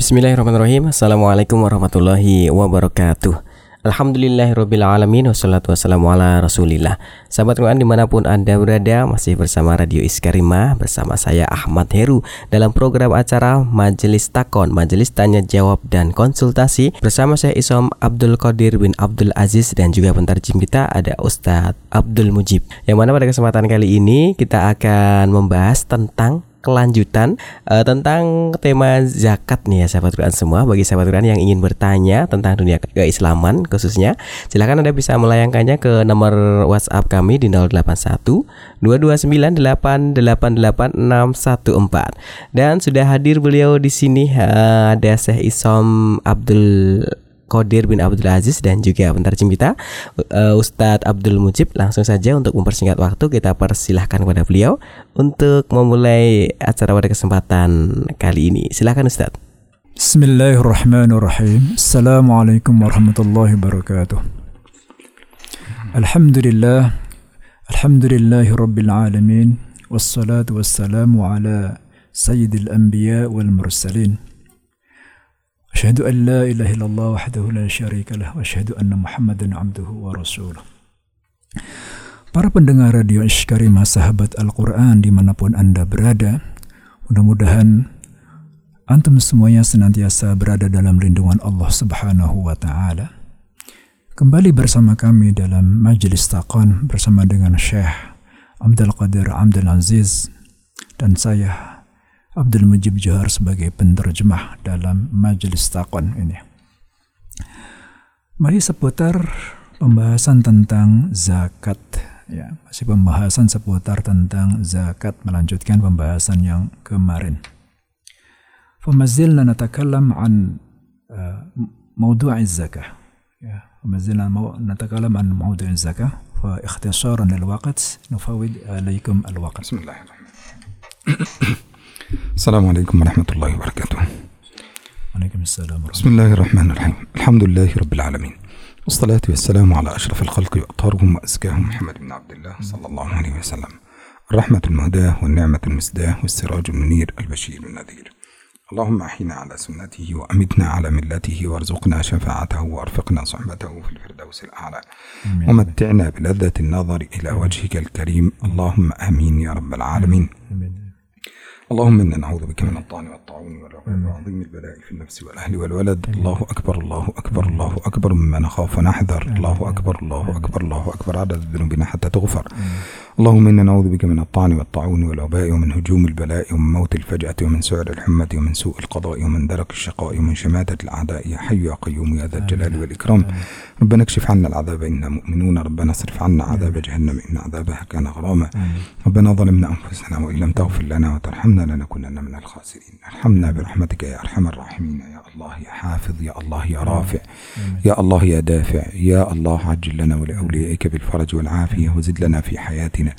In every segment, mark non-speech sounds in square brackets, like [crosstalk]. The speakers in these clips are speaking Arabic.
Bismillahirrahmanirrahim. Assalamualaikum warahmatullahi wabarakatuh. Alhamdulillahirrabbilalamin Wassalatu wassalamu ala rasulillah. Sahabat Quran di mana pun anda berada Masih bersama Radio Iskarima Bersama saya Ahmad Heru Dalam program acara Majelis Takon. Majelis Tanya Jawab dan Konsultasi Bersama saya Isom Abdul Qadir bin Abdul Aziz Dan juga pentarjim kita ada Ustadz Abdul Mujib. Yang mana pada kesempatan kali ini Kita akan membahas tentang kelanjutan uh, tentang tema zakat nih ya sahabat Quran semua. Bagi sahabat Quran yang ingin bertanya tentang dunia keislaman khususnya silahkan anda bisa melayangkannya ke nomor WhatsApp kami di 081 229888614 dan sudah hadir beliau di sini uh, ada Syekh Isom Abdul Qadir bin Abdul Aziz dan juga pentarjem kita uh, Ustadz Abdul Mujib langsung saja untuk mempersingkat waktu kita persilahkan kepada beliau untuk memulai acara pada kesempatan kali ini. Silahkan Ustadz. Bismillahirrahmanirrahim. Assalamualaikum warahmatullahi wabarakatuh. Alhamdulillah Alhamdulillahi rabbil alamin Wassalatu wassalamu ala Sayyidil anbiya wal mursalin أشهد أن لا إله إلا الله وحده لا شريك له وأشهد أن محمدا عبده ورسوله Para pendengar Radio Ishkarima Sahabat Al-Quran di mana pun Anda berada, mudah-mudahan Antum semuanya senantiasa berada dalam lindungan Allah Subhanahu wa Ta'ala. Kembali bersama kami dalam Majelis Taqan bersama dengan Syekh Abdul Qadir Abdul Aziz dan saya Abdul Mujib Johar sebagai penerjemah dalam Majelis Taqon ini. Mari seputar pembahasan tentang zakat ya, masih pembahasan seputar tentang zakat melanjutkan pembahasan yang kemarin. فما نتكلم عن موضوع الزكاة فما زلنا نتكلم عن موضوع الزكاة فاختصارا للوقت نفوض عليكم الوقت بسم الله الرحمن الرحيم السلام عليكم ورحمة الله وبركاته. عليكم السلام ورحمة بسم الله الرحمن الرحيم. الحمد لله رب العالمين. والصلاة والسلام على أشرف الخلق وأطهرهم وأزكاهم محمد بن عبد الله صلى الله عليه وسلم. الرحمة المهداة والنعمة المسداة والسراج المنير البشير النذير. اللهم أحينا على سنته وأمتنا على ملته وارزقنا شفاعته وأرفقنا صحبته في الفردوس الأعلى. ومتعنا بلذة النظر إلى وجهك الكريم. اللهم آمين يا رب العالمين. آمين. اللهم إنا نعوذ بك من الطعن والطاعون والعقاب وعظيم البلاء في النفس والأهل والولد. الله أكبر الله أكبر الله أكبر. مما نخاف ونحذر الله أكبر الله أكبر الله أكبر. عدد ذنوبنا حتى تغفر. اللهم إنا نعوذ بك من الطعن والطاعون والوباء ومن هجوم البلاء ومن موت الفجأة ومن سعر الحمة ومن سوء القضاء ومن درك الشقاء ومن شماتة الأعداء يا حي يا قيوم يا ذا الجلال والإكرام. ربنا اكشف عنا العذاب إنا مؤمنون. ربنا اصرف عنا عذاب جهنم إن عذابها كان غراما. ربنا ظلمنا أنفسنا وإن لم تغفر لنا وترحمنا لنكونن من الخاسرين. ارحمنا برحمتك يا أرحم الراحمين. يا الله يا حافظ يا الله يا رافع. يا الله يا دافع. يا الله عجل لنا ولأوليائك بالفرج والعافية وزد لنا في حياتنا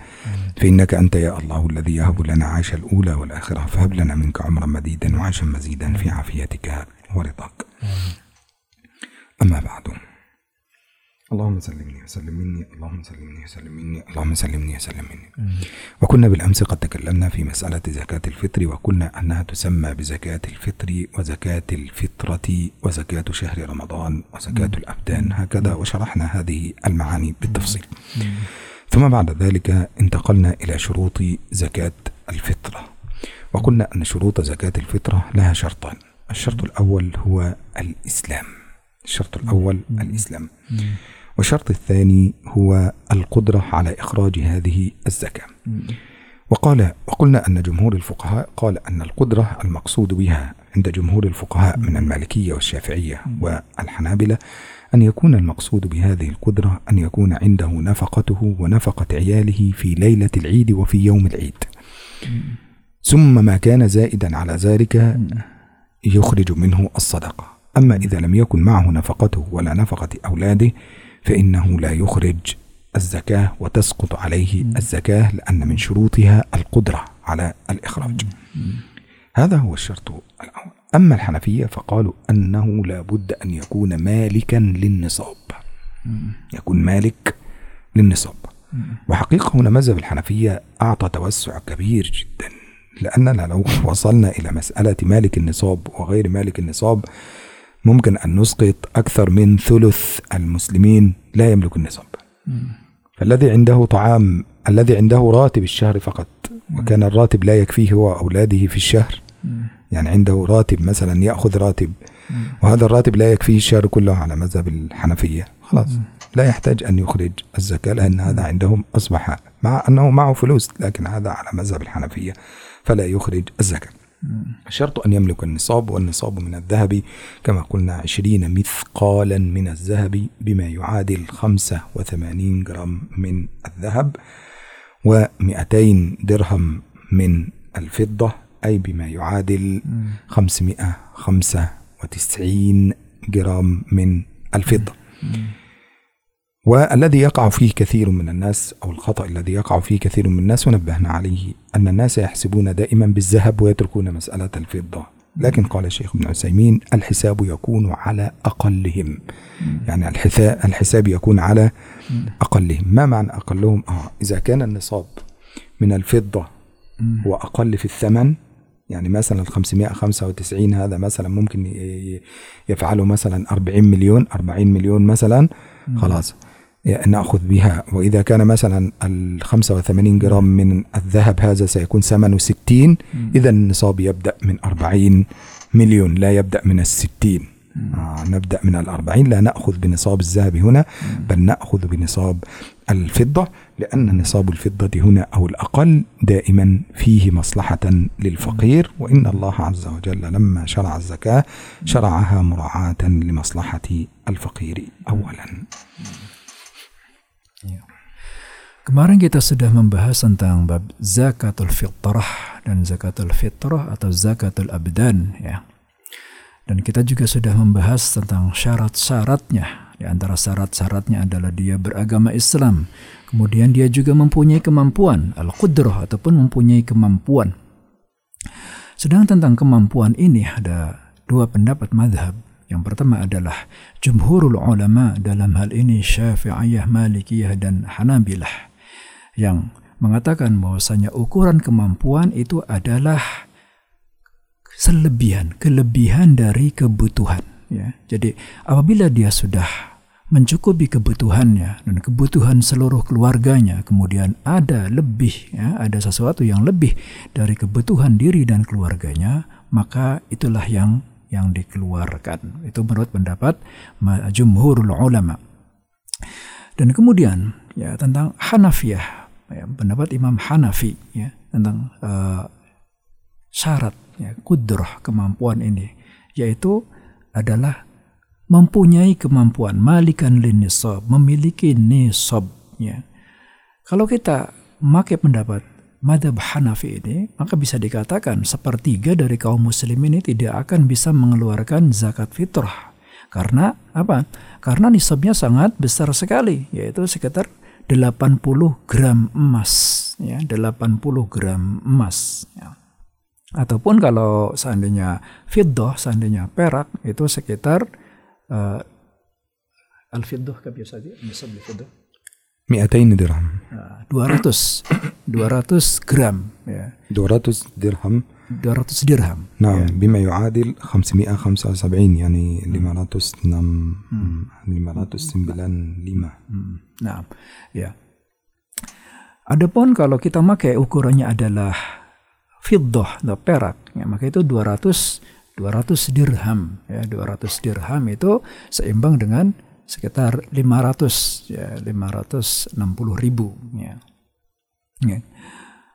فإنك أنت يا الله الذي يهب لنا عيش الأولى والآخرة فهب لنا منك عمرا مديدا وعيشا مزيدا في عافيتك ورضاك. أما بعد. اللهم سلمني وسلم مني اللهم سلمني وسلم مني اللهم سلمني وسلم مني وكنا بالأمس قد تكلمنا في مسألة زكاة الفطر وقلنا أنها تسمى بزكاة الفطر وزكاة الفطرة وزكاة شهر رمضان وزكاة الأبدان. هكذا وشرحنا هذه المعاني بالتفصيل. ثم بعد ذلك انتقلنا إلى شروط زكاة الفطرة. وقلنا أن شروط زكاة الفطرة لها شرطان. الشرط الأول هو الإسلام. الشرط الأول الإسلام. والشرط الثاني هو القدرة على إخراج هذه الزكاة. وقال وقلنا أن جمهور الفقهاء قال أن القدرة المقصود بها عند جمهور الفقهاء من المالكية والشافعية والحنابلة أن يكون المقصود بهذه القدرة أن يكون عنده نفقته ونفقة عياله في ليلة العيد وفي يوم العيد. ثم ما كان زائدا على ذلك يخرج منه الصدقة. أما إذا لم يكن معه نفقته ولا نفقة أولاده فإنه لا يخرج الزكاة وتسقط عليه الزكاة لأن من شروطها القدرة على الإخراج. هذا هو الشرط الأول. أما الحنفية فقالوا أنه لا بد أن يكون مالكا للنصاب. يكون مالك للنصاب. وحقيقة هنا مذهب الحنفية أعطى توسع كبير جدا لأننا لو [laughs] وصلنا إلى مسألة مالك النصاب وغير مالك النصاب ممكن أن نسقط أكثر من ثلث المسلمين لا يملك النصاب. فالذي عنده طعام الذي عنده راتب الشهر فقط وكان الراتب لا يكفيه هو أولاده في الشهر يعني عنده راتب مثلا يأخذ راتب. وهذا الراتب لا يكفيه الشهر كله على مذهب الحنفية. خلاص. لا يحتاج أن يخرج الزكاة لأن هذا عندهم أصبح مع أنه معه فلوس لكن هذا على مذهب الحنفية فلا يخرج الزكاة. شرط أن يملك النصاب والنصاب من الذهب كما قلنا عشرين مثقالا من الذهب بما يعادل خمسة وثمانين جرام من الذهب ومئتين درهم من الفضة أي بما يعادل خمسمائة خمسة وتسعين جرام من الفضة. والذي يقع فيه كثير من الناس أو الخطأ الذي يقع فيه كثير من الناس ونبهنا عليه أن الناس يحسبون دائما بالذهب ويتركون مسألة الفضة. لكن قال الشيخ ابن عثيمين الحساب يكون على أقلهم. يعني الحساب يكون على أقلهم. ما معنى أقلهم؟ آه إذا كان النصاب من الفضة هو أقل في الثمن يعني مثلا ال 595 هذا مثلا ممكن يفعله مثلا 40 مليون 40 مليون مثلا خلاص. نأخذ بها. وإذا كان مثلا ال 85 جرام من الذهب هذا سيكون ثمنه 60 اذا النصاب يبدأ من 40 مليون لا يبدأ من ال 60 آه نبدأ من الأربعين. لا نأخذ بنصاب الذهب هنا بل نأخذ بنصاب الفضة لأن نصاب الفضة هنا أو الأقل دائما فيه مصلحة للفقير. وإن الله عز وجل لما شرع الزكاة شرعها مراعاة لمصلحة الفقير اولا. Kemarin kita sudah membahas tentang bab zakatul fitrah dan zakatul fitrah atau zakatul abdan ya. Dan kita juga sudah membahas tentang syarat-syaratnya. Di antara syarat-syaratnya adalah dia beragama Islam. Kemudian dia juga mempunyai kemampuan al-qudrah ataupun mempunyai kemampuan. Sedang tentang kemampuan ini ada dua pendapat madhab. Yang pertama adalah jumhurul ulama dalam hal ini syafi'iyah, malikiyah dan hanabilah yang mengatakan bahwasanya ukuran kemampuan itu adalah selebihan, kelebihan dari kebutuhan. Ya. Jadi apabila dia sudah mencukupi kebutuhannya dan kebutuhan seluruh keluarganya, kemudian ada lebih, ya, ada sesuatu yang lebih dari kebutuhan diri dan keluarganya, maka itulah yang yang dikeluarkan. Itu menurut pendapat jumhurul ulama. Dan kemudian ya tentang Hanafiyah ya, pendapat Imam Hanafi ya, tentang uh, syarat ya, kudrah kemampuan ini yaitu adalah mempunyai kemampuan malikan nisab memiliki nisab ya. Kalau kita memakai pendapat madhab Hanafi ini, maka bisa dikatakan sepertiga dari kaum muslim ini tidak akan bisa mengeluarkan zakat fitrah. Karena apa? Karena nisabnya sangat besar sekali, yaitu sekitar 80 gram emas ya 80 gram emas ya. ataupun kalau seandainya fiddah seandainya perak itu sekitar uh, al fiddah كم يساوي نصب الفضة 200 درهم 200 200 gram ya 200 dirham 200 dirham نعم ya. بما يعادل 575 يعني 506 595 Nah, ya. Adapun kalau kita pakai ukurannya adalah fiddah perak, ya, maka itu 200 200 dirham ya 200 dirham itu seimbang dengan sekitar 500 ya 560 ribu ya. ya.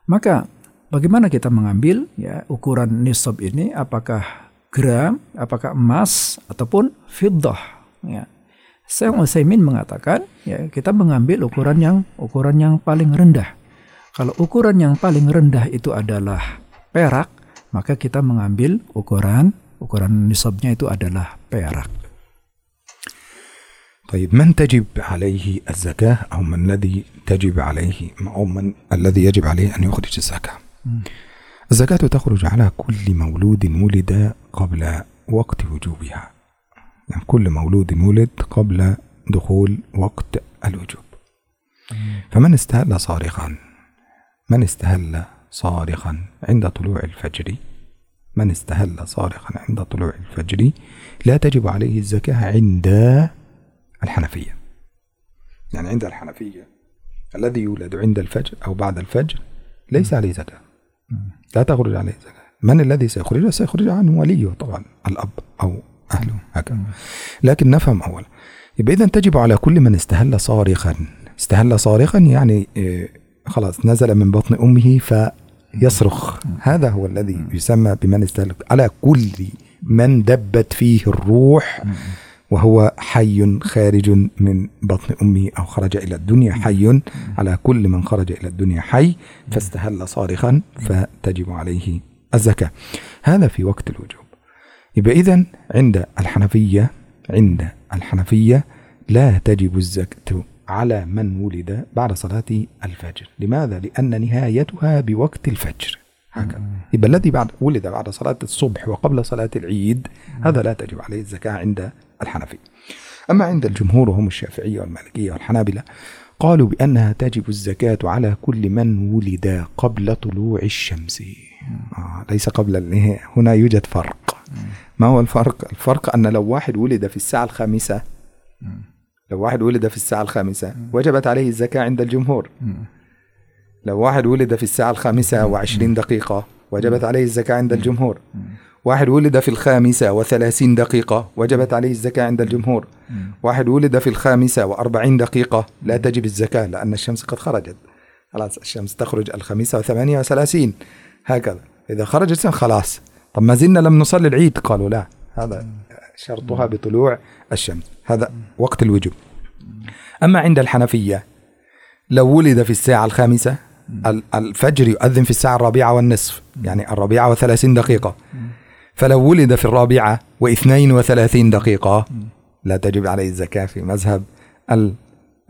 Maka bagaimana kita mengambil ya ukuran nisab ini apakah gram, apakah emas ataupun fiddah ya. Syekh Utsaimin mengatakan, ya kita mengambil ukuran yang ukuran yang paling rendah. Kalau ukuran yang paling rendah itu adalah perak, maka kita mengambil ukuran ukuran nisabnya itu adalah perak. طيب من تجب عليه الزكاة أو من الذي تجب عليه أو من الذي يجب عليه أن يخرج الزكاة الزكاة تخرج على كل مولود ولد قبل وقت وجوبها يعني كل مولود ولد قبل دخول وقت الوجوب فمن استهل صارخا من استهل صارخا عند طلوع الفجر؟ من استهل صارخا عند طلوع الفجر؟ لا تجب عليه الزكاة عند الحنفية. يعني عند الحنفية الذي يولد عند الفجر أو بعد الفجر ليس عليه زكاة. لا تخرج عليه زكاة. من الذي سيخرجها سيخرج عنه وليه طبعا الأب أو أهله هكذا. لكن نفهم أولا يبقى إذا تجب على كل من استهل صارخا. استهل صارخا يعني إيه، خلاص نزل من بطن أمه فيصرخ. هذا هو الذي يسمى بمن استهل على كل من دبت فيه الروح وهو حي خارج من بطن أمه أو خرج إلى الدنيا حي. على كل من خرج إلى الدنيا حي فاستهل صارخا فتجب عليه الزكاة. هذا في وقت الوجوب. يبقى اذا عند الحنفية عند الحنفية لا تجب الزكاة على من ولد بعد صلاة الفجر. لماذا؟ لأن نهايتها بوقت الفجر. هكذا. يبقى الذي بعد ولد بعد صلاة الصبح وقبل صلاة العيد هذا لا تجب عليه الزكاة عند الحنفي. أما عند الجمهور وهم الشافعية والمالكية والحنابلة قالوا بأنها تجب الزكاة على كل من ولد قبل طلوع الشمس. آه ليس قبل هنا يوجد فرق. ما هو الفرق؟ الفرق أن لو واحد ولد في الساعة الخامسة لو واحد ولد في الساعة الخامسة وجبت عليه الزكاة عند الجمهور. لو واحد ولد في الساعة الخامسة وعشرين دقيقة وجبت عليه الزكاة عند الجمهور. واحد ولد في الخامسة وثلاثين دقيقة وجبت عليه الزكاة عند الجمهور. واحد ولد في الخامسة وأربعين دقيقة لا تجب الزكاة لأن الشمس قد خرجت. خلاص الشمس تخرج الخامسة وثمانية وثلاثين. هكذا. إذا خرجت خلاص. طب ما زلنا لم نصلي العيد؟ قالوا لا. هذا شرطها بطلوع الشمس. هذا وقت الوجوب. أما عند الحنفية لو ولد في الساعة الخامسة الفجر يؤذن في الساعة الرابعة والنصف يعني الرابعة وثلاثين دقيقة. فلو ولد في الرابعة واثنين وثلاثين دقيقة لا تجب عليه الزكاة في مذهب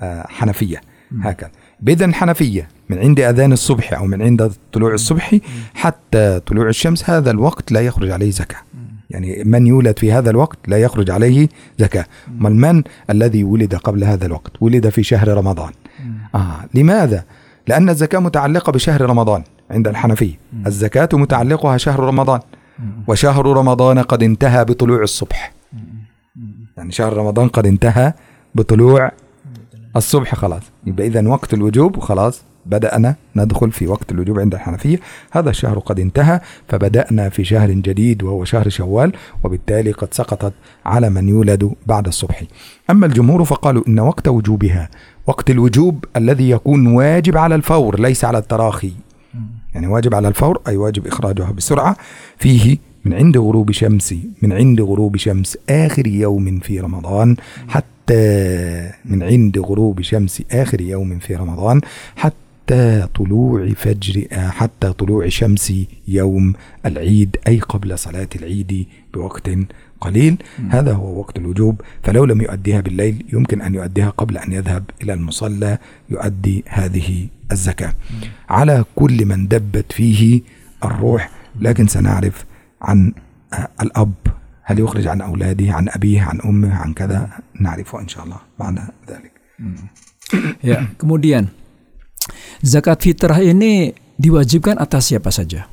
الحنفية هكذا. بإذن حنفية من عند أذان الصبح أو من عند طلوع الصبح حتى طلوع الشمس هذا الوقت لا يخرج عليه زكاة. يعني من يولد في هذا الوقت لا يخرج عليه زكاة. من الذي ولد قبل هذا الوقت؟ ولد في شهر رمضان. آه لماذا؟ لأن الزكاة متعلقة بشهر رمضان عند الحنفية. الزكاة متعلقها شهر رمضان. وشهر رمضان قد انتهى بطلوع الصبح. يعني شهر رمضان قد انتهى بطلوع الصبح خلاص. يبقى إذا وقت الوجوب خلاص. بدأنا ندخل في وقت الوجوب عند الحنفية. هذا الشهر قد انتهى فبدأنا في شهر جديد وهو شهر شوال وبالتالي قد سقطت على من يولد بعد الصبح. أما الجمهور فقالوا إن وقت وجوبها وقت الوجوب الذي يكون واجب على الفور ليس على التراخي. يعني واجب على الفور أي واجب إخراجها بسرعة. فيه من عند غروب شمس من عند غروب شمس آخر يوم في رمضان حتى من عند غروب شمس آخر يوم في رمضان حتى طلوع فجر حتى طلوع شمس يوم العيد أي قبل صلاة العيد بوقت قليل. هذا هو وقت الوجوب. فلو لم يؤديها بالليل يمكن أن يؤديها قبل أن يذهب إلى المصلى يؤدي هذه الزكاة. على كل من دبت فيه الروح. لكن سنعرف عن الأب. هل يخرج عن أولاده عن أبيه عن أمه عن كذا؟ نعرفه إن شاء الله بعد ذلك. ya kemudian zakat fitrah ini diwajibkan atas siapa saja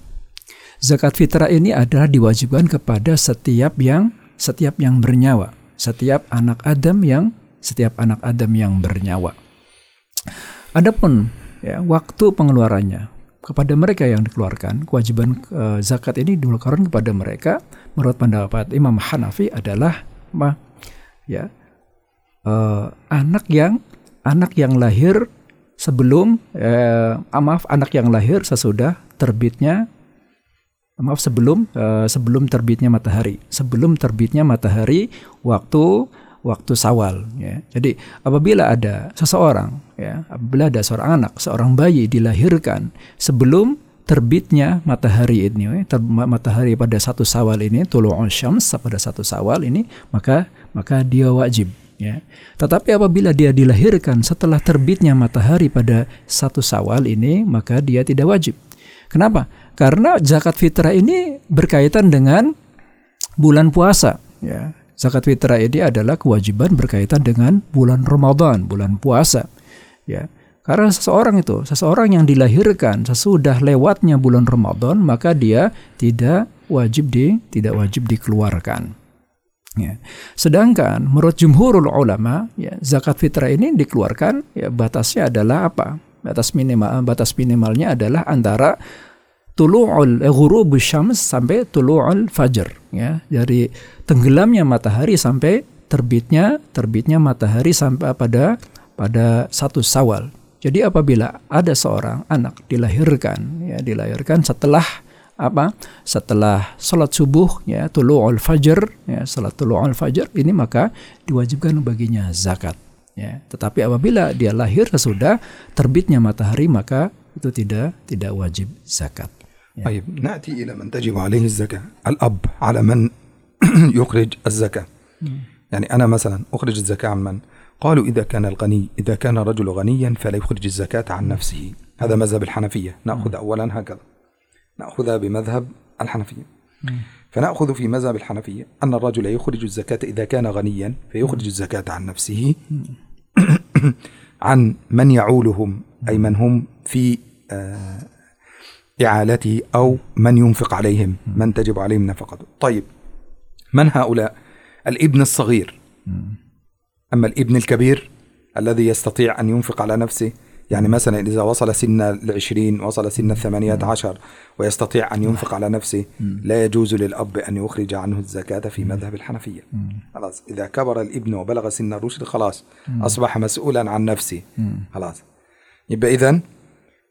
zakat fitrah ini adalah diwajibkan kepada setiap yang setiap yang bernyawa, setiap anak Adam yang setiap anak Adam yang bernyawa. Adapun ya waktu pengeluarannya kepada mereka yang dikeluarkan kewajiban uh, zakat ini dikeluarkan kepada mereka menurut pendapat Imam Hanafi adalah ma, ya uh, anak yang anak yang lahir sebelum uh, maaf anak yang lahir sesudah terbitnya maaf sebelum uh, sebelum terbitnya matahari. Sebelum terbitnya matahari waktu waktu sawal ya. Jadi apabila ada seseorang ya apabila ada seorang anak seorang bayi dilahirkan sebelum terbitnya matahari ini ter, matahari pada satu sawal ini tulu'un syams pada satu sawal ini maka maka dia wajib ya tetapi apabila dia dilahirkan setelah terbitnya matahari pada satu sawal ini maka dia tidak wajib kenapa karena zakat fitrah ini berkaitan dengan bulan puasa. Ya, zakat fitrah ini adalah kewajiban berkaitan dengan bulan Ramadan, bulan puasa. Ya, Karena seseorang itu, seseorang yang dilahirkan sesudah lewatnya bulan Ramadan, maka dia tidak wajib di tidak wajib dikeluarkan. Ya. Sedangkan menurut jumhurul ulama, ya, zakat fitrah ini dikeluarkan, ya, batasnya adalah apa? Batas minimal batas minimalnya adalah antara tulu'ul ghurubus syams sampai tulu'ul fajr ya dari tenggelamnya matahari sampai terbitnya terbitnya matahari sampai pada pada satu sawal jadi apabila ada seorang anak dilahirkan ya dilahirkan setelah apa? Setelah sholat subuh ya tulu'ul fajr ya salat tulu'ul fajr ini maka diwajibkan baginya zakat ya. Tetapi apabila dia lahir sesudah terbitnya matahari maka itu tidak tidak wajib zakat. Ya. طيب نأتي إلى من تجب عليه الزكاة الأب على من يخرج الزكاة يعني أنا مثلا أخرج الزكاة عن من قالوا إذا كان الغني إذا كان الرجل غنيا فلا يخرج الزكاة عن نفسه هذا مذهب الحنفية نأخذ أولا هكذا نأخذها بمذهب الحنفية. فنأخذ في مذهب الحنفية أن الرجل يخرج الزكاة إذا كان غنيا فيخرج الزكاة عن نفسه عن من يعولهم أي من هم في آه، إعالته أو من ينفق عليهم من تجب عليهم نفقته. طيب من هؤلاء؟ الإبن الصغير. أما الإبن الكبير الذي يستطيع أن ينفق على نفسه يعني مثلا إذا وصل سن العشرين وصل سن الثمانية عشر ويستطيع أن ينفق على نفسه لا يجوز للأب أن يخرج عنه الزكاة في مذهب الحنفية. خلاص إذا كبر الابن وبلغ سن الرشد خلاص أصبح مسؤولا عن نفسه. خلاص. يبقى إذن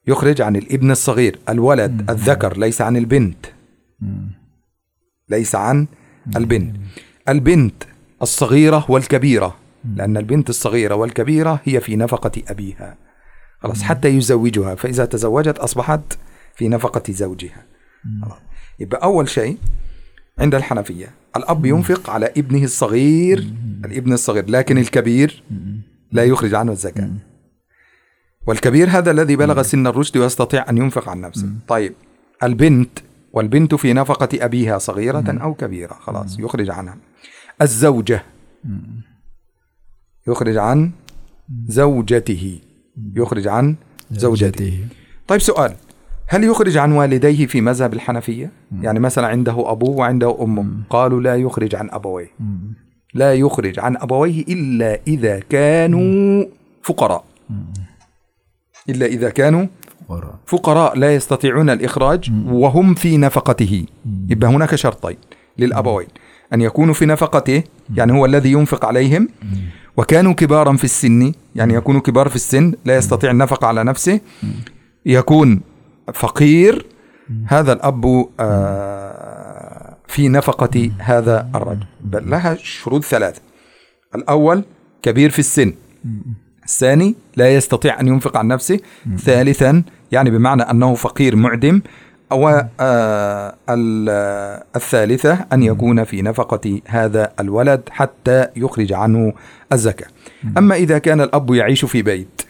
يخرج عن الابن الصغير الولد الذكر ليس عن البنت. ليس عن البنت. البنت الصغيرة والكبيرة لأن البنت الصغيرة والكبيرة هي في نفقة أبيها. خلاص حتى يزوجها. فإذا تزوجت أصبحت في نفقة زوجها. خلاص. يبقى أول شيء عند الحنفية الأب ينفق على ابنه الصغير الابن الصغير لكن الكبير لا يخرج عنه الزكاة. والكبير هذا الذي بلغ سن الرشد ويستطيع أن ينفق عن نفسه. طيب البنت والبنت في نفقة أبيها صغيرة أو كبيرة خلاص يخرج عنها. الزوجة. يخرج عن زوجته. يخرج عن زوجته. طيب سؤال هل يخرج عن والديه في مذهب الحنفية؟ يعني مثلا عنده أبوه وعنده أمه. قالوا لا يخرج عن أبويه. لا يخرج عن أبويه إلا إذا كانوا فقراء. إلا إذا كانوا فقراء. لا يستطيعون الإخراج وهم في نفقته. يبقى هناك شرطين للأبوين. أن يكونوا في نفقته يعني هو الذي ينفق عليهم. وكانوا كبارا في السن يعني يكونوا كبار في السن لا يستطيع النفقة على نفسه. يكون فقير هذا الأب آه، في نفقة هذا الرجل. بل لها شروط ثلاثة. الأول كبير في السن. الثاني لا يستطيع أن ينفق عن نفسه. ثالثا يعني بمعنى أنه فقير معدم. والثالثة آه، أن يكون في نفقة هذا الولد حتى يخرج عنه الزكاة. أما إذا كان الأب يعيش في بيت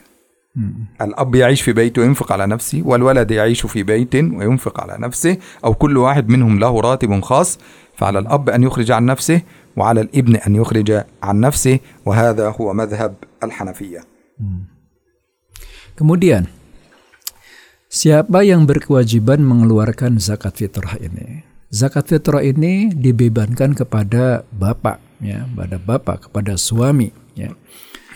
الأب يعيش في بيت وينفق على نفسه والولد يعيش في بيت وينفق على نفسه أو كل واحد منهم له راتب خاص فعلى الأب أن يخرج عن نفسه وعلى الابن أن يخرج عن نفسه وهذا هو مذهب الحنفية. Kemudian Siapa yang berkewajiban mengeluarkan zakat fitrah ini? Zakat fitrah ini dibebankan kepada bapak, ya, pada bapak, kepada suami, ya.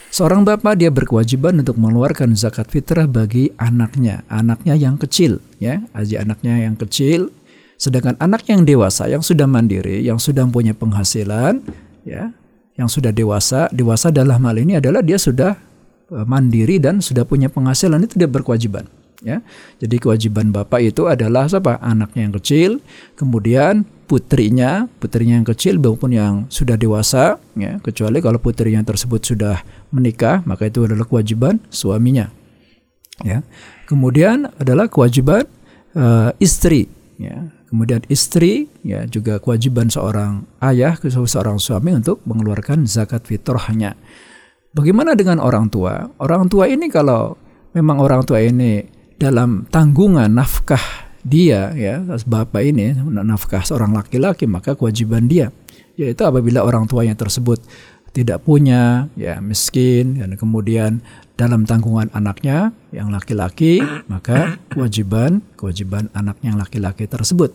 Seorang bapak dia berkewajiban untuk mengeluarkan zakat fitrah bagi anaknya, anaknya yang kecil, ya, aja anaknya yang kecil. Sedangkan anak yang dewasa, yang sudah mandiri, yang sudah punya penghasilan, ya, yang sudah dewasa, dewasa dalam hal ini adalah dia sudah eh, mandiri dan sudah punya penghasilan itu dia berkewajiban ya. Jadi kewajiban bapak itu adalah siapa? Anaknya yang kecil, kemudian putrinya, putrinya yang kecil maupun yang sudah dewasa, ya. Kecuali kalau putrinya tersebut sudah menikah, maka itu adalah kewajiban suaminya. Ya. Kemudian adalah kewajiban uh, istri, ya. Kemudian istri ya juga kewajiban seorang ayah, seorang suami untuk mengeluarkan zakat fitrahnya. Bagaimana dengan orang tua? Orang tua ini kalau memang orang tua ini dalam tanggungan nafkah dia ya bapak ini nafkah seorang laki-laki maka kewajiban dia yaitu apabila orang tuanya tersebut tidak punya, ya miskin dan kemudian dalam tanggungan anaknya yang laki-laki, maka kewajiban kewajiban anaknya yang laki-laki tersebut.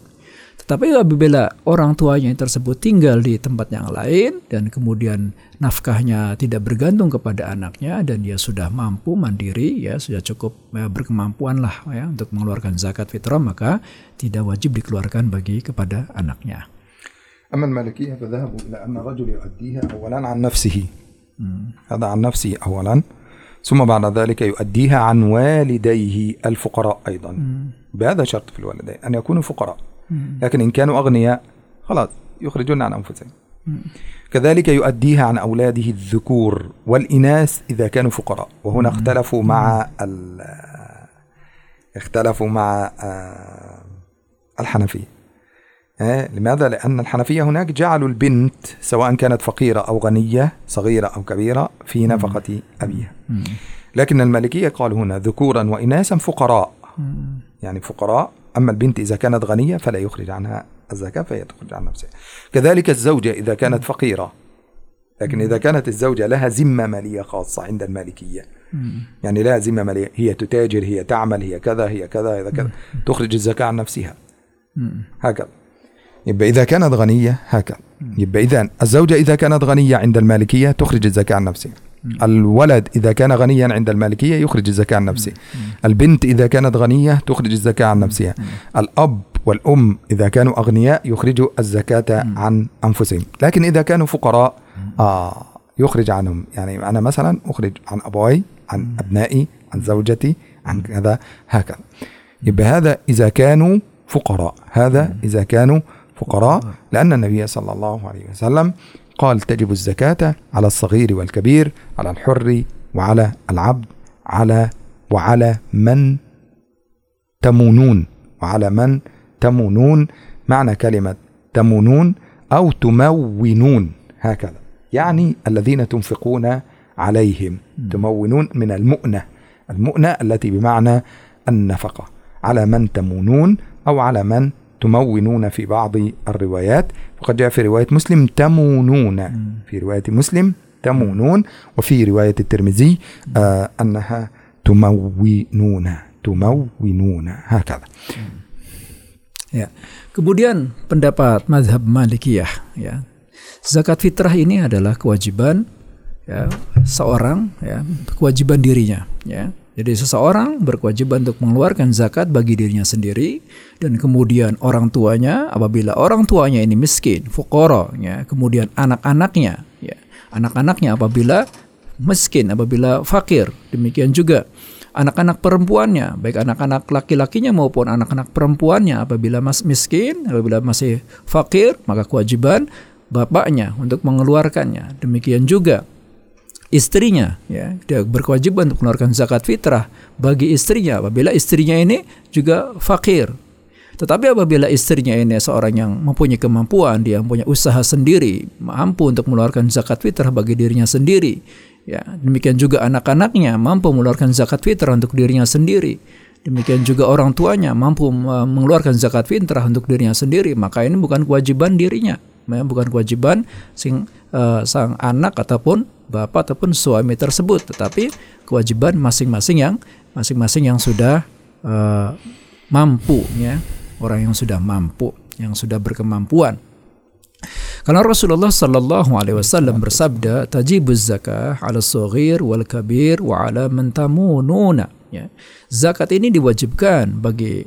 Tetapi apabila orang tuanya tersebut tinggal di tempat yang lain dan kemudian nafkahnya tidak bergantung kepada anaknya dan dia sudah mampu mandiri ya sudah cukup ya, berkemampuan lah ya untuk mengeluarkan zakat fitrah maka tidak wajib dikeluarkan bagi kepada anaknya. أما المالكية فذهبوا إلى أن الرجل يؤديها أولا عن نفسه هذا عن نفسه أولا ثم بعد ذلك يؤديها عن والديه الفقراء أيضا بهذا شرط في الوالدين أن يكونوا فقراء لكن إن كانوا أغنياء خلاص يخرجون عن أنفسهم. كذلك يؤديها عن أولاده الذكور والإناث إذا كانوا فقراء. وهنا اختلفوا مع اختلفوا مع آه، الحنفية. لماذا؟ لأن الحنفية هناك جعلوا البنت سواء كانت فقيرة أو غنية صغيرة أو كبيرة في نفقة أبيها. لكن المالكية قالوا هنا ذكورا وإناثا فقراء. يعني فقراء أما البنت إذا كانت غنية فلا يخرج عنها الزكاة فهي تخرج عن نفسها كذلك الزوجة إذا كانت فقيرة لكن إذا كانت الزوجة لها ذمة مالية خاصة عند المالكية. يعني لها ذمة مالية هي تتاجر هي تعمل هي كذا هي كذا هي كذا تخرج الزكاة عن نفسها. هكذا. يبقى إذا كانت غنية هكذا. يبقى إذا الزوجة إذا كانت غنية عند المالكية تخرج الزكاة عن نفسها. الولد إذا كان غنيا عند المالكية يخرج الزكاة عن نفسه. البنت إذا كانت غنية تخرج الزكاة عن نفسها. الأب والأم إذا كانوا أغنياء يخرجوا الزكاة عن أنفسهم. لكن إذا كانوا فقراء آه يخرج عنهم. يعني أنا مثلا أخرج عن أبوي عن أبنائي عن زوجتي عن كذا هكذا. يبقى هذا إذا كانوا فقراء. هذا إذا كانوا فقراء لأن النبي صلى الله عليه وسلم قال تجب الزكاة على الصغير والكبير على الحر وعلى العبد على وعلى من تمونون وعلى من تمونون معنى كلمة تمونون أو تمونون هكذا. يعني الذين تنفقون عليهم تمونون من المؤنة المؤنة التي بمعنى النفقة على من تمونون أو على من تمونون في بعض الروايات وقد جاء في رواية مسلم تمونون في رواية مسلم تمونون وفي رواية الترمذي آه أنها تمونون تمونون هكذا Ya. Kemudian pendapat mazhab Malikiyah ya. Zakat fitrah ini adalah kewajiban ya, seorang ya, kewajiban dirinya ya. jadi seseorang berkewajiban untuk mengeluarkan zakat bagi dirinya sendiri dan kemudian orang tuanya apabila orang tuanya ini miskin, fukoro, ya, kemudian anak-anaknya, ya, anak-anaknya apabila miskin, apabila fakir, demikian juga anak-anak perempuannya, baik anak-anak laki-lakinya maupun anak-anak perempuannya apabila mas miskin, apabila masih fakir, maka kewajiban bapaknya untuk mengeluarkannya. Demikian juga istrinya. Ya. Dia berkewajiban untuk mengeluarkan zakat fitrah bagi istrinya. Apabila istrinya ini juga fakir. Tetapi apabila istrinya ini seorang yang mempunyai kemampuan dia mempunyai usaha sendiri mampu untuk mengeluarkan zakat fitrah bagi dirinya sendiri ya demikian juga anak-anaknya mampu mengeluarkan zakat fitrah untuk dirinya sendiri. Demikian juga orang tuanya mampu mengeluarkan zakat fitrah untuk dirinya sendiri. Maka ini bukan kewajiban dirinya. Bukan kewajiban sing uh, sang anak ataupun bapak ataupun suami tersebut, tetapi kewajiban masing-masing yang masing-masing yang sudah uh, mampu ya, orang yang sudah mampu, yang sudah berkemampuan. Karena Rasulullah Sallallahu Alaihi Wasallam bersabda, "Tajibuz zakah ala soghir wal kabir wa ala mentamununa." Ya. Zakat ini diwajibkan bagi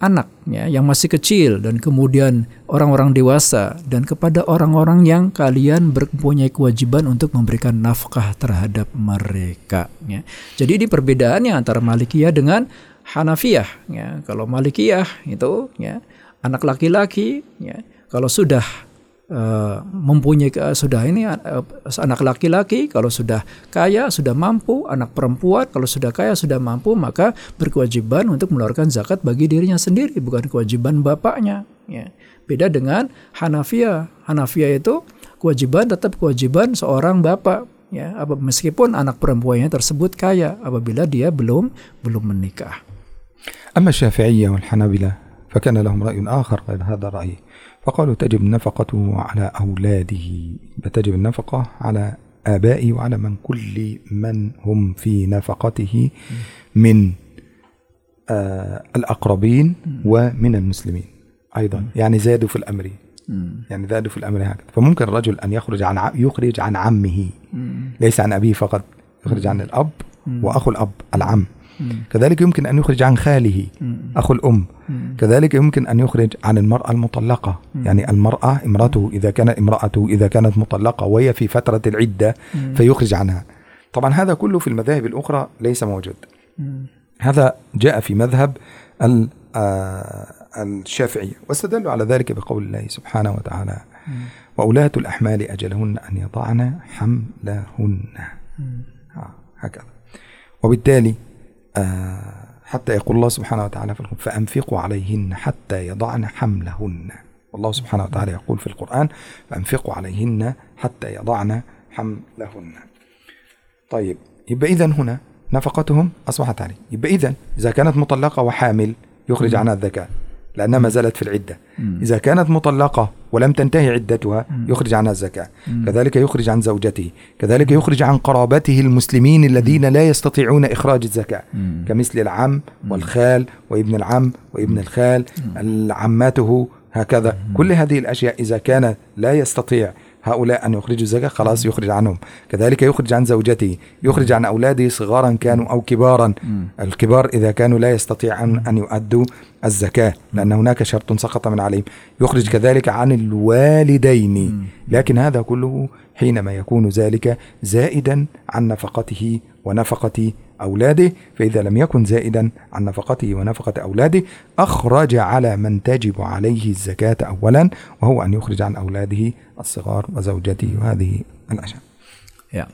anaknya yang masih kecil dan kemudian orang-orang dewasa dan kepada orang-orang yang kalian mempunyai kewajiban untuk memberikan nafkah terhadap mereka ya. Jadi ini perbedaannya antara Malikiyah dengan Hanafiyah ya. Kalau Malikiyah itu ya anak laki-laki ya kalau sudah uh, mempunyai uh, sudah ini uh, anak laki-laki kalau sudah kaya sudah mampu anak perempuan kalau sudah kaya sudah mampu maka berkewajiban untuk mengeluarkan zakat bagi dirinya sendiri bukan kewajiban bapaknya ya beda dengan Hanafiya Hanafiya itu kewajiban tetap kewajiban seorang bapak ya apa meskipun anak perempuannya tersebut kaya apabila dia belum belum menikah أما الشافعية والحنابلة فكان لهم رأي آخر غير هذا الرأي فقالوا تجب النفقة على أولاده تجب النفقة على آبائه وعلى من كل من هم في نفقته من آه الأقربين ومن المسلمين أيضا. يعني زادوا في الأمر. يعني زادوا في الأمر هكذا. فممكن الرجل أن يخرج عن يخرج عن عمه. ليس عن أبيه فقط يخرج عن الأب وأخو الأب العم. كذلك يمكن أن يخرج عن خاله أخو الأم. كذلك يمكن أن يخرج عن المرأة المطلقة. يعني المرأة امرأته إذا كانت امرأته إذا كانت مطلقة وهي في فترة العدة فيخرج عنها. طبعا هذا كله في المذاهب الأخرى ليس موجود. هذا جاء في مذهب آه، الشافعية واستدلوا على ذلك بقول الله سبحانه وتعالى. وأولاة الأحمال أجلهن أن يضعن حملهن. آه، هكذا. وبالتالي آه، حتى يقول الله سبحانه وتعالى في القرآن فأنفقوا عليهن حتى يضعن حملهن. والله سبحانه وتعالى يقول في القرآن فأنفقوا عليهن حتى يضعن حملهن. طيب يبقى إذا هنا نفقتهم أصبحت عليه يبقى إذا إذا كانت مطلقة وحامل يخرج عنها الذكاء. لأنها ما زالت في العدة. إذا كانت مطلقة ولم تنتهي عدتها يخرج عنها الزكاة. كذلك يخرج عن زوجته. كذلك يخرج عن قرابته المسلمين الذين لا يستطيعون إخراج الزكاة. كمثل العم والخال وابن العم وابن الخال عماته هكذا. كل هذه الأشياء إذا كان لا يستطيع هؤلاء أن يخرجوا الزكاة خلاص يخرج عنهم. كذلك يخرج عن زوجته يخرج عن أولاده صغارا كانوا أو كبارا. الكبار إذا كانوا لا يستطيعون أن يؤدوا الزكاة لأن هناك شرط سقط من عليهم. يخرج كذلك عن الوالدين. لكن هذا كله حينما يكون ذلك زائدا عن نفقته ونفقة أولاده فإذا لم يكن زائدا عن نفقته ونفقة أولاده أخرج على من تجب عليه الزكاة أولا وهو أن يخرج عن أولاده الصغار وزوجته وهذه الأشياء Ya.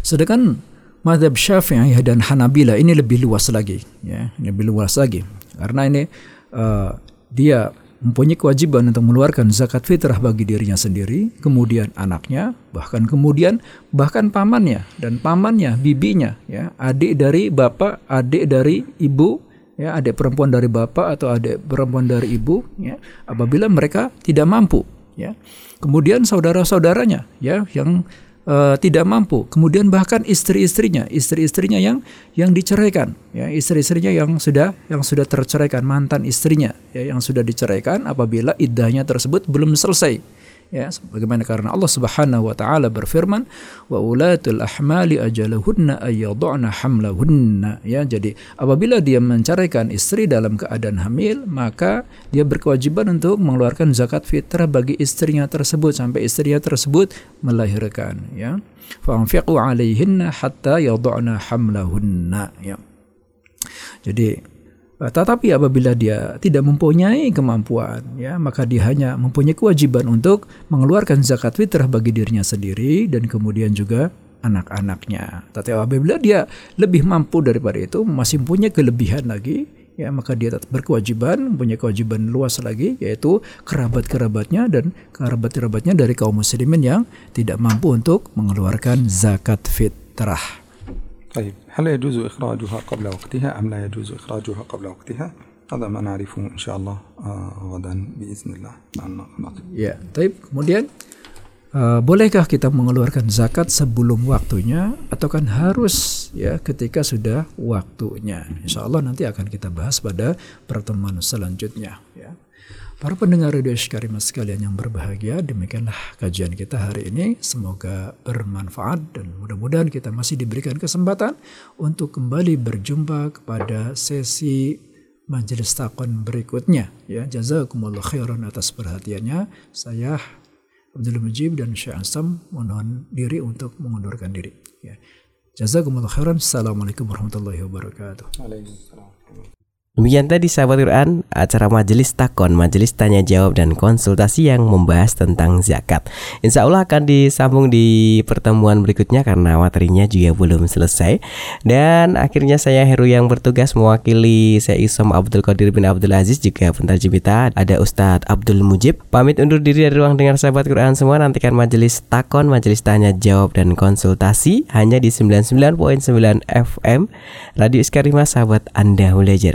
Sedangkan madhab Syafi'i dan Hanabila ini lebih luas lagi, ya, ini lebih luas lagi. Karena ini uh, dia mempunyai kewajiban untuk mengeluarkan zakat fitrah bagi dirinya sendiri, kemudian anaknya, bahkan kemudian bahkan pamannya dan pamannya, bibinya, ya, adik dari bapak, adik dari ibu, ya, adik perempuan dari bapak atau adik perempuan dari ibu, ya, apabila mereka tidak mampu, ya. Kemudian saudara-saudaranya, ya, yang eh, tidak mampu. Kemudian bahkan istri-istrinya, istri-istrinya yang yang diceraikan, ya, istri-istrinya yang sudah yang sudah terceraikan, mantan istrinya, ya, yang sudah diceraikan apabila iddahnya tersebut belum selesai. Ya, bagaimana karena Allah Subhanahu wa taala berfirman, "Wa ulatul ahmali ajalahunna ayyadhna hamlahunna." Ya, jadi apabila dia menceraikan istri dalam keadaan hamil, maka dia berkewajiban untuk mengeluarkan zakat fitrah bagi istrinya tersebut sampai istrinya tersebut melahirkan, ya. Fa'anfiqu 'alaihinna hatta yadhna hamlahunna, ya. Jadi Tetapi apabila dia tidak mempunyai kemampuan, ya maka dia hanya mempunyai kewajiban untuk mengeluarkan zakat fitrah bagi dirinya sendiri dan kemudian juga anak-anaknya. Tetapi apabila dia lebih mampu daripada itu, masih punya kelebihan lagi, ya maka dia tetap berkewajiban, punya kewajiban luas lagi, yaitu kerabat-kerabatnya dan kerabat-kerabatnya dari kaum muslimin yang tidak mampu untuk mengeluarkan zakat fitrah. طيب هل يجوز إخراجها قبل وقتها أم لا يجوز إخراجها قبل وقتها هذا ما نعرفه إن شاء الله آه، غدا بإذن الله مع النقاط Ya, tapi kemudian uh, bolehkah kita mengeluarkan zakat sebelum waktunya atau kan harus ya ketika sudah waktunya? Insya Allah nanti akan kita bahas pada pertemuan selanjutnya. Ya. Para pendengar radio Sykarima sekalian yang berbahagia, demikianlah kajian kita hari ini. Semoga bermanfaat dan mudah-mudahan kita masih diberikan kesempatan untuk kembali berjumpa kepada sesi majelis takon berikutnya. Ya, jazakumullah khairan atas perhatiannya. Saya Abdul Mujib dan Syekh Ansam mohon diri untuk mengundurkan diri. Ya. Jazakumullah khairan. Assalamualaikum warahmatullahi wabarakatuh. Demikian tadi sahabat Quran, acara majelis takon, majelis tanya jawab dan konsultasi yang membahas tentang zakat. Insya Allah akan disambung di pertemuan berikutnya karena materinya juga belum selesai. Dan akhirnya saya Heru yang bertugas mewakili saya Isom Abdul Qadir bin Abdul Aziz juga pentarjim kita ada Ustadz Abdul Mujib. Pamit undur diri dari ruang dengar sahabat Quran semua. Nantikan majelis takon, majelis tanya jawab dan konsultasi hanya di 99.9 FM Radio Iskarima sahabat Anda belajar